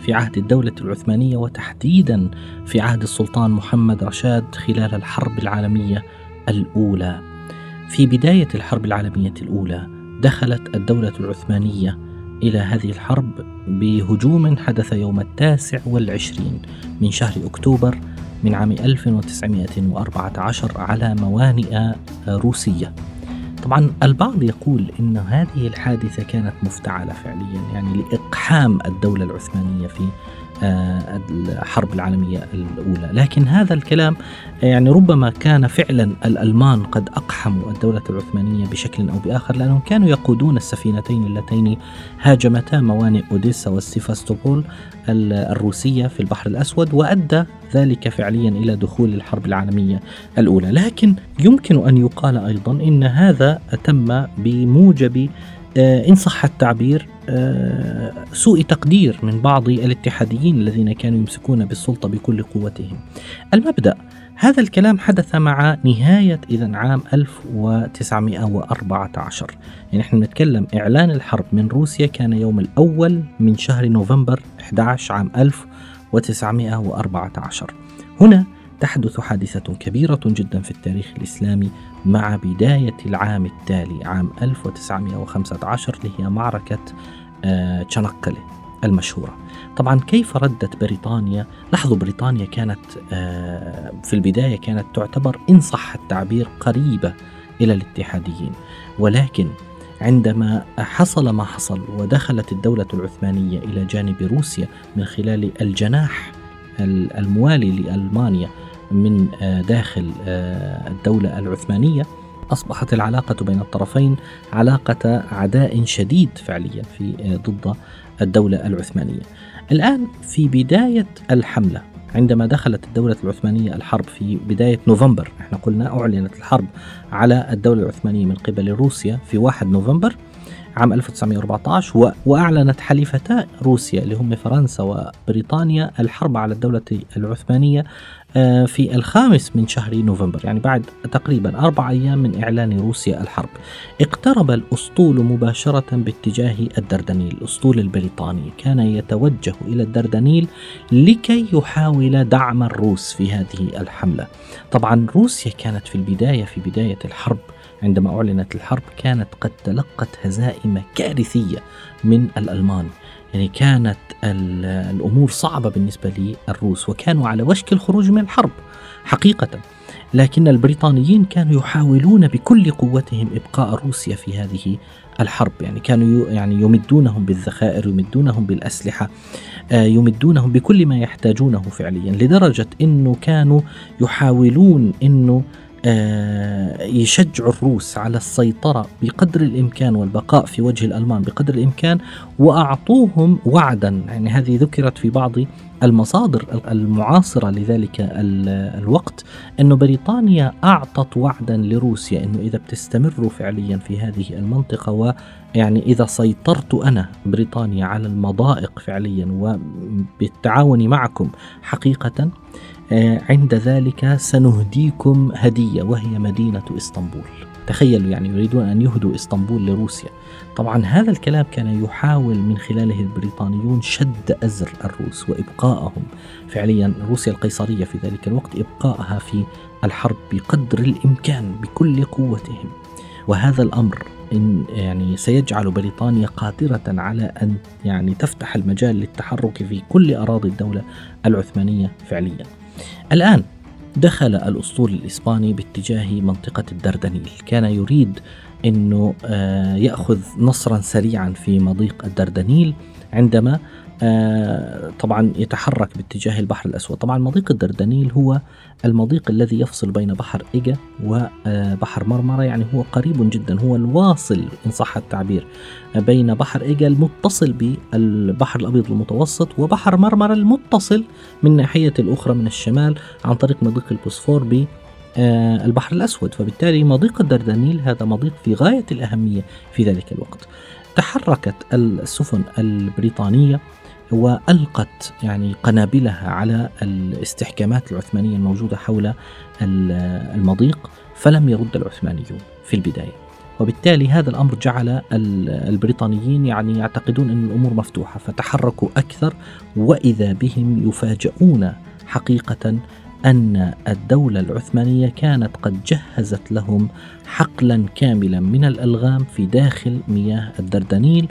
في عهد الدولة العثمانية وتحديدا في عهد السلطان محمد رشاد خلال الحرب العالمية الأولى. في بداية الحرب العالمية الأولى دخلت الدولة العثمانية إلى هذه الحرب بهجوم حدث يوم التاسع والعشرين من شهر أكتوبر من عام 1914 على موانئ روسية طبعا البعض يقول إن هذه الحادثة كانت مفتعلة فعليا يعني لإقحام الدولة العثمانية في الحرب العالمية الأولى، لكن هذا الكلام يعني ربما كان فعلا الألمان قد أقحموا الدولة العثمانية بشكل أو بآخر لأنهم كانوا يقودون السفينتين اللتين هاجمتا موانئ أوديسا والسيفاستوبول الروسية في البحر الأسود وأدى ذلك فعليا إلى دخول الحرب العالمية الأولى، لكن يمكن أن يقال أيضا إن هذا تم بموجب آه، إن صح التعبير آه، سوء تقدير من بعض الاتحاديين الذين كانوا يمسكون بالسلطة بكل قوتهم. المبدأ هذا الكلام حدث مع نهاية إذا عام 1914 يعني نحن نتكلم إعلان الحرب من روسيا كان يوم الأول من شهر نوفمبر 11 عام 1914 هنا تحدث حادثة كبيرة جدا في التاريخ الإسلامي مع بداية العام التالي عام 1915 اللي هي معركة آه، المشهورة. طبعا كيف ردت بريطانيا؟ لاحظوا بريطانيا كانت آه، في البداية كانت تعتبر إن صح التعبير قريبة إلى الاتحاديين. ولكن عندما حصل ما حصل ودخلت الدولة العثمانية إلى جانب روسيا من خلال الجناح الموالي لألمانيا من آه، داخل آه، الدولة العثمانية أصبحت العلاقة بين الطرفين علاقة عداء شديد فعليا في آه، ضد الدولة العثمانية. الآن في بداية الحملة عندما دخلت الدولة العثمانية الحرب في بداية نوفمبر إحنا قلنا أعلنت الحرب على الدولة العثمانية من قبل روسيا في 1 نوفمبر عام 1914 وأعلنت حليفتا روسيا اللي هم فرنسا وبريطانيا الحرب على الدولة العثمانية في الخامس من شهر نوفمبر يعني بعد تقريبا أربع أيام من إعلان روسيا الحرب اقترب الأسطول مباشرة باتجاه الدردنيل. الأسطول البريطاني كان يتوجه إلى الدردنيل لكي يحاول دعم الروس في هذه الحملة. طبعا روسيا كانت في البداية في بداية الحرب عندما أعلنت الحرب كانت قد تلقت هزائم كارثية من الألمان. يعني كانت الأمور صعبة بالنسبة للروس وكانوا على وشك الخروج من الحرب حقيقة. لكن البريطانيين كانوا يحاولون بكل قوتهم إبقاء روسيا في هذه الحرب. يعني كانوا يعني يمدونهم بالذخائر يمدونهم بالأسلحة آه، يمدونهم بكل ما يحتاجونه فعليا لدرجة إنه كانوا يحاولون آه، يشجعوا الروس على السيطرة بقدر الإمكان والبقاء في وجه الألمان بقدر الإمكان وأعطوهم وعدا. يعني هذه ذكرت في بعض المصادر المعاصرة لذلك الوقت أن بريطانيا أعطت وعدا لروسيا أنه إذا بتستمروا فعليا في هذه المنطقة ويعني إذا سيطرت أنا بريطانيا على المضائق فعليا وبالتعاون معكم حقيقة آه، عند ذلك سنهديكم هدية وهي مدينة إسطنبول. تخيلوا يعني يريدون أن يهدوا إسطنبول لروسيا. طبعا هذا الكلام كان يحاول من خلاله البريطانيون شد أزر الروس وإبقائهم فعليا روسيا القيصرية في ذلك الوقت إبقائها في الحرب بقدر الإمكان بكل قوتهم. وهذا الأمر إن يعني سيجعل بريطانيا قادرة على أن يعني تفتح المجال للتحرك في كل أراضي الدولة العثمانية فعليا. الآن دخل الأسطول الإسباني باتجاه منطقة الدردنيل. كان يريد أنه آه، يأخذ نصرا سريعا في مضيق الدردنيل عندما طبعا يتحرك باتجاه البحر الأسود. طبعا مضيق الدردنيل هو المضيق الذي يفصل بين بحر إيجا وبحر مرمرة يعني هو قريب جدا. هو الواصل إن صح التعبير بين بحر إيجا المتصل بالبحر الأبيض المتوسط وبحر مرمرة المتصل من ناحية الأخرى من الشمال عن طريق مضيق البوسفور ب آه، البحر الأسود. فبالتالي مضيق الدردنيل هذا مضيق في غاية الأهمية في ذلك الوقت. تحركت السفن البريطانية وألقت يعني قنابلها على الاستحكامات العثمانية الموجودة حول المضيق فلم يرد العثمانيون في البداية. وبالتالي هذا الأمر جعل البريطانيين يعني يعتقدون أن الأمور مفتوحة فتحركوا أكثر وإذا بهم يفاجؤون حقيقة أن الدولة العثمانية كانت قد جهزت لهم حقلا كاملا من الألغام في داخل مياه الدردنيل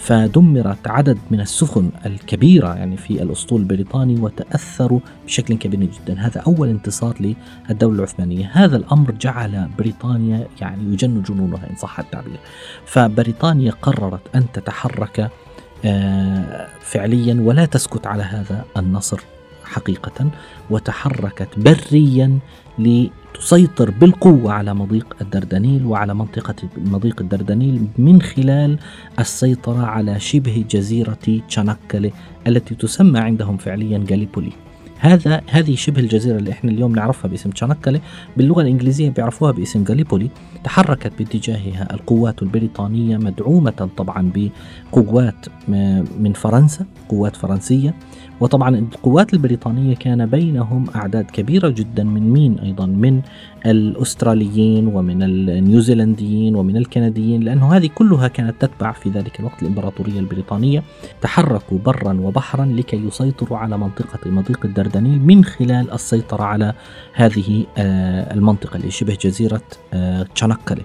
فدمرت عدد من السفن الكبيرة يعني في الأسطول البريطاني وتأثروا بشكل كبير جدا. هذا أول انتصار للدولة العثمانية. هذا الأمر جعل بريطانيا يعني يجن جنونها إن صح التعبير. فبريطانيا قررت أن تتحرك آه، فعليا ولا تسكت على هذا النصر حقيقة وتحركت بريا لتسيطر بالقوة على مضيق الدردنيل وعلى منطقة مضيق الدردنيل من خلال السيطرة على شبه جزيرة تشانكلي التي تسمى عندهم فعليا غاليبولي هذا هذه شبه الجزيرة اللي إحنا اليوم نعرفها باسم تشانكلي. باللغة الإنجليزية بيعرفوها باسم غاليبولي تحركت باتجاهها القوات البريطانية مدعومة طبعا بقوات من فرنسا قوات فرنسية. وطبعا القوات البريطانية كان بينهم أعداد كبيرة جدا من مين أيضا؟ من الأستراليين ومن النيوزيلنديين ومن الكنديين لأنه هذه كلها كانت تتبع في ذلك الوقت الإمبراطورية البريطانية تحركوا برا وبحرا لكي يسيطروا على منطقة مضيق الدردنيل من خلال السيطرة على هذه آه، المنطقة اللي شبه جزيرة آه، تشانكلي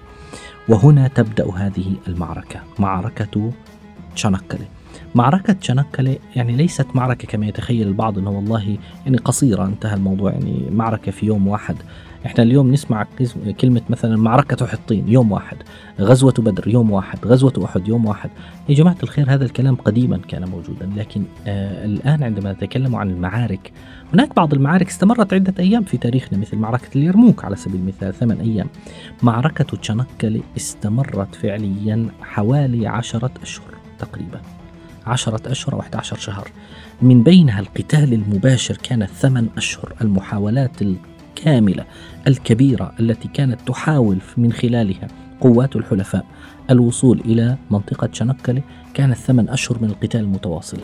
وهنا تبدأ هذه المعركة معركة تشانكلي معركة تشانكلي يعني ليست معركة كما يتخيل البعض إنه والله يعني قصيرة انتهى الموضوع. يعني معركة في يوم واحد. إحنا اليوم نسمع كلمة مثلا معركة حطين يوم واحد. غزوة بدر يوم واحد. غزوة أحد يوم واحد. يا جماعة الخير هذا الكلام قديما كان موجودا لكن آه الآن عندما نتكلم عن المعارك هناك بعض المعارك استمرت عدة أيام في تاريخنا مثل معركة اليرموك على سبيل المثال ثمان أيام. معركة تشانكلي استمرت فعليا حوالي عشرة أشهر تقريبا. عشرة أشهر أو 11 شهر. من بينها القتال المباشر كان ثمان أشهر المحاولات الكاملة الكبيرة التي كانت تحاول من خلالها قوات الحلفاء. الوصول إلى منطقة شنقلة كانت ثمان أشهر من القتال المتواصل.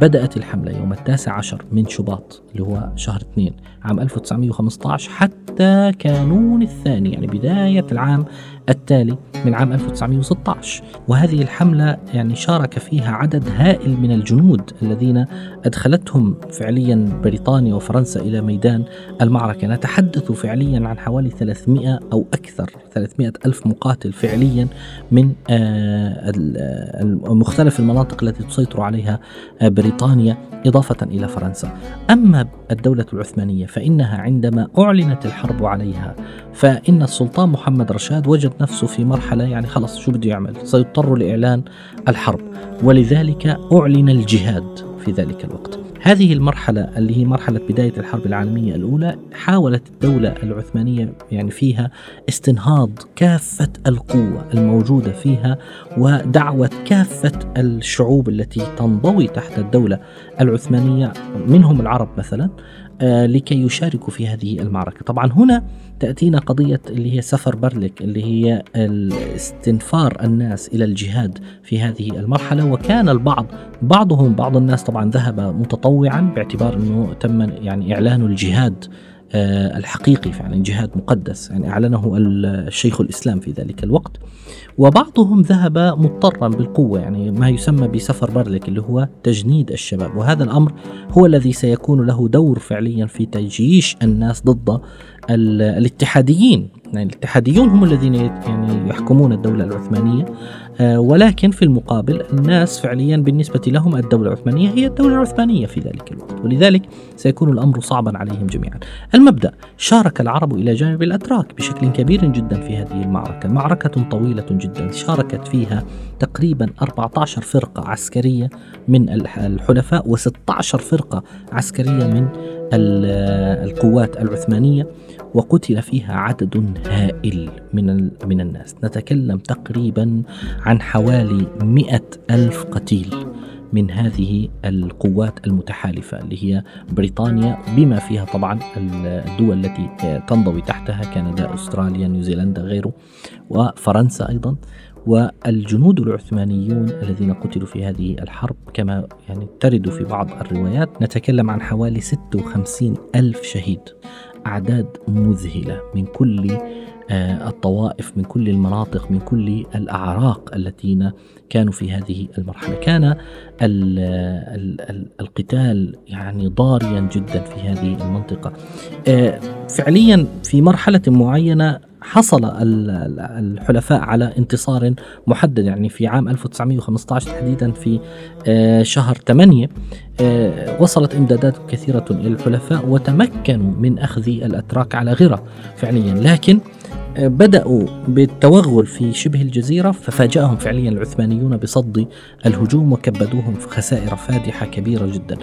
بدأت الحملة يوم التاسع عشر من شباط اللي هو شهر اثنين عام 1915 حتى كانون الثاني يعني بداية العام التالي من عام 1916 وهذه الحملة يعني شارك فيها عدد هائل من الجنود الذين أدخلتهم فعليا بريطانيا وفرنسا إلى ميدان المعركة. نتحدث فعليا عن حوالي 300 أو أكثر 300 ألف مقاتل فعليا من آه، مختلف المناطق التي تسيطر عليها آه، بريطانيا إضافة إلى فرنسا. أما الدولة العثمانية فإنها عندما أعلنت الحرب عليها فإن السلطان محمد رشاد وجد نفسه في مرحلة يعني خلص شو بده يعمل؟ سيضطر لإعلان الحرب. ولذلك أعلن الجهاد في ذلك الوقت. هذه المرحلة اللي هي مرحلة بداية الحرب العالمية الأولى حاولت الدولة العثمانية يعني فيها استنهاض كافة القوة الموجودة فيها ودعوة كافة الشعوب التي تنضوي تحت الدولة العثمانية منهم العرب مثلا لكي يشاركوا في هذه المعركة. طبعا هنا تأتينا قضية اللي هي سفر برلك اللي هي استنفار الناس إلى الجهاد في هذه المرحلة. وكان البعض بعضهم بعض الناس طبعا ذهب متطوعا باعتبار أنه تم يعني إعلان الجهاد آه، الحقيقي فعلا جهاد مقدس. يعني أعلنه الشيخ الإسلام في ذلك الوقت. وبعضهم ذهب مضطرا بالقوة يعني ما يسمى بسفر برلك اللي هو تجنيد الشباب. وهذا الأمر هو الذي سيكون له دور فعليا في تجيش الناس ضد الاتحاديين. يعني الاتحاديون هم الذين يعني يحكمون الدولة العثمانية. آه، ولكن في المقابل الناس فعليا بالنسبة لهم الدولة العثمانية هي الدولة العثمانية في ذلك الوقت ولذلك سيكون الأمر صعبا عليهم جميعا. المبدأ شارك العرب إلى جانب الأتراك بشكل كبير جدا في هذه المعركة معركة طويلة جدا شاركت فيها تقريبا 14 فرقة عسكرية من الحلفاء و16 فرقة عسكرية من القوات العثمانية وقتل فيها عدد هائل من من الناس. نتكلم تقريبا عن حوالي مئة ألف قتيل من هذه القوات المتحالفة اللي هي بريطانيا بما فيها طبعا الدول التي تنضوي تحتها كندا أستراليا نيوزيلندا غيره وفرنسا أيضا والجنود العثمانيون الذين قتلوا في هذه الحرب. كما يعني ترد في بعض الروايات نتكلم عن حوالي 56 ألف شهيد أعداد مذهلة من كل الطوائف من كل المناطق من كل الأعراق الذين كانوا في هذه المرحلة. كان ال ال ال القتال يعني ضاريا جدا في هذه المنطقة. آه، فعليا في مرحلة معينة حصل الحلفاء على انتصار محدد يعني في عام 1915 تحديدا في آه، شهر 8 آه، وصلت إمدادات كثيرة إلى الحلفاء وتمكنوا من أخذ الأتراك على غرة فعليا. لكن آه، بدأوا بالتوغل في شبه الجزيرة ففاجأهم فعليا العثمانيون بصد الهجوم وكبدوهم في خسائر فادحة كبيرة جدا.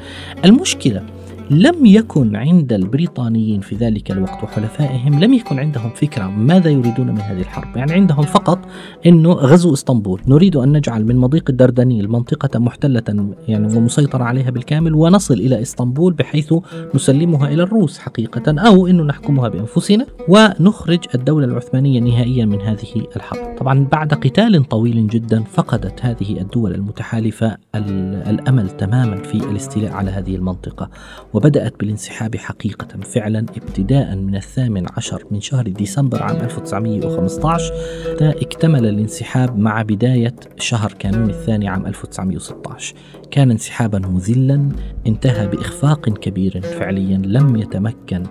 المشكلة لم يكن عند البريطانيين في ذلك الوقت وحلفائهم لم يكن عندهم فكرة ماذا يريدون من هذه الحرب. يعني عندهم فقط أنه غزو إسطنبول. نريد أن نجعل من مضيق الدردنيل منطقة محتلة يعني ومسيطرة عليها بالكامل ونصل إلى إسطنبول بحيث نسلمها إلى الروس حقيقة أو أنه نحكمها بأنفسنا ونخرج الدولة العثمانية نهائيا من هذه الحرب. طبعا بعد قتال طويل جدا فقدت هذه الدول المتحالفة الأمل تماما في الاستيلاء على هذه المنطقة. وبدأت بالانسحاب حقيقة فعلا ابتداء من الثامن عشر من شهر ديسمبر عام 1915 اكتمل الانسحاب مع بداية شهر كانون الثاني عام 1916 كان انسحابا مذلا انتهى بإخفاق كبير فعليا لم يتمكن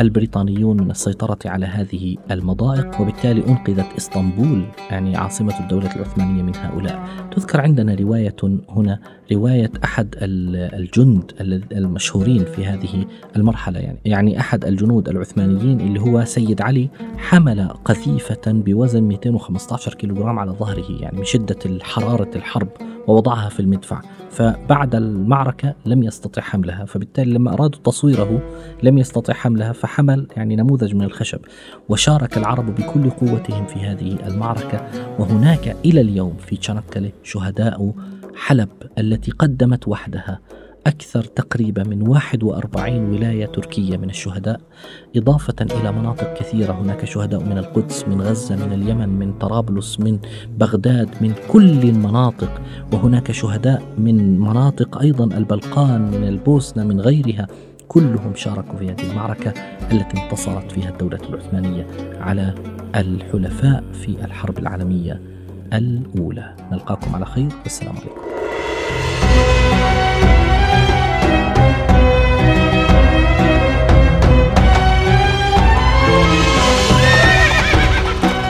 البريطانيون من السيطرة على هذه المضائق وبالتالي أنقذت إسطنبول يعني عاصمة الدولة العثمانية من هؤلاء. تذكر عندنا رواية هنا رواية أحد الجند المشهورين في هذه المرحلة يعني يعني أحد الجنود العثمانيين اللي هو سيد علي حمل قذيفة بوزن 215 كيلوغرام على ظهره يعني من شدة حرارة الحرب. ووضعها في المدفع. فبعد المعركة لم يستطع حملها فبالتالي لما أرادوا تصويره لم يستطع حملها فحمل يعني نموذج من الخشب وشارك العرب بكل قوتهم في هذه المعركة. وهناك إلى اليوم في تشانكلي شهداء حلب التي قدمت وحدها. أكثر تقريبا من 41 ولاية تركية من الشهداء إضافة إلى مناطق كثيرة. هناك شهداء من القدس من غزة من اليمن من طرابلس من بغداد من كل المناطق. وهناك شهداء من مناطق أيضا البلقان من البوسنة من غيرها. كلهم شاركوا في هذه المعركة التي انتصرت فيها الدولة العثمانية على الحلفاء في الحرب العالمية الأولى. نلقاكم على خير. والسلام عليكم.